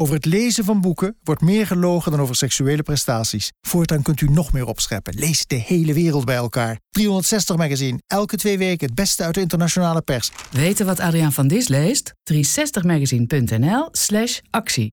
Over het lezen van boeken wordt meer gelogen dan over seksuele prestaties. Voortaan kunt u nog meer opscheppen. Lees de hele wereld bij elkaar. 360 Magazine. Elke twee weken het beste uit de internationale pers. Weten wat Adriaan van Dis leest? 360magazine.nl slash actie.